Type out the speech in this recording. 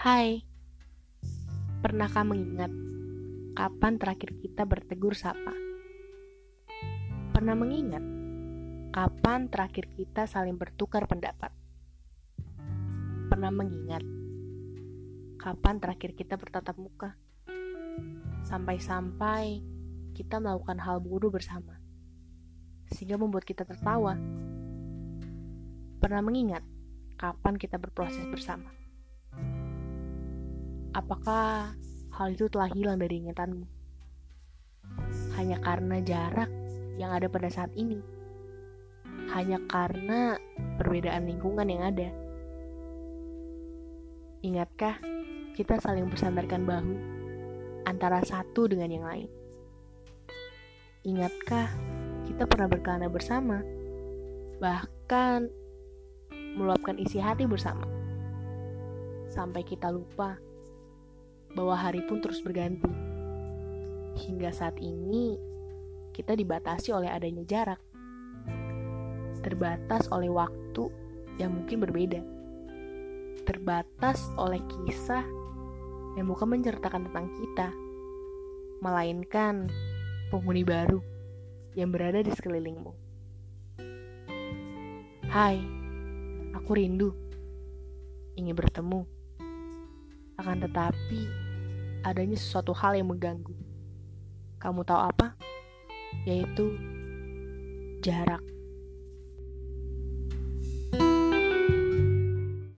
Hai, pernahkah mengingat kapan terakhir kita bertegur sapa? Pernah mengingat kapan terakhir kita saling bertukar pendapat? Pernah mengingat kapan terakhir kita bertatap muka? Sampai-sampai kita melakukan hal bodoh bersama, sehingga membuat kita tertawa. Pernah mengingat kapan kita berproses bersama? Apakah hal itu telah hilang dari ingatanmu? Hanya karena jarak yang ada pada saat ini? Hanya karena perbedaan lingkungan yang ada? Ingatkah kita saling bersandarkan bahu antara satu dengan yang lain? Ingatkah kita pernah berkelana bersama? Bahkan meluapkan isi hati bersama. Sampai kita lupa bahwa hari pun terus berganti. Hingga saat ini, kita dibatasi oleh adanya jarak. Terbatas oleh waktu yang mungkin berbeda. Terbatas oleh kisah yang bukan menceritakan tentang kita, melainkan penghuni baru yang berada di sekelilingmu. Hai, aku rindu ingin bertemu akan tetapi, adanya sesuatu hal yang mengganggu. Kamu tahu apa? Yaitu jarak.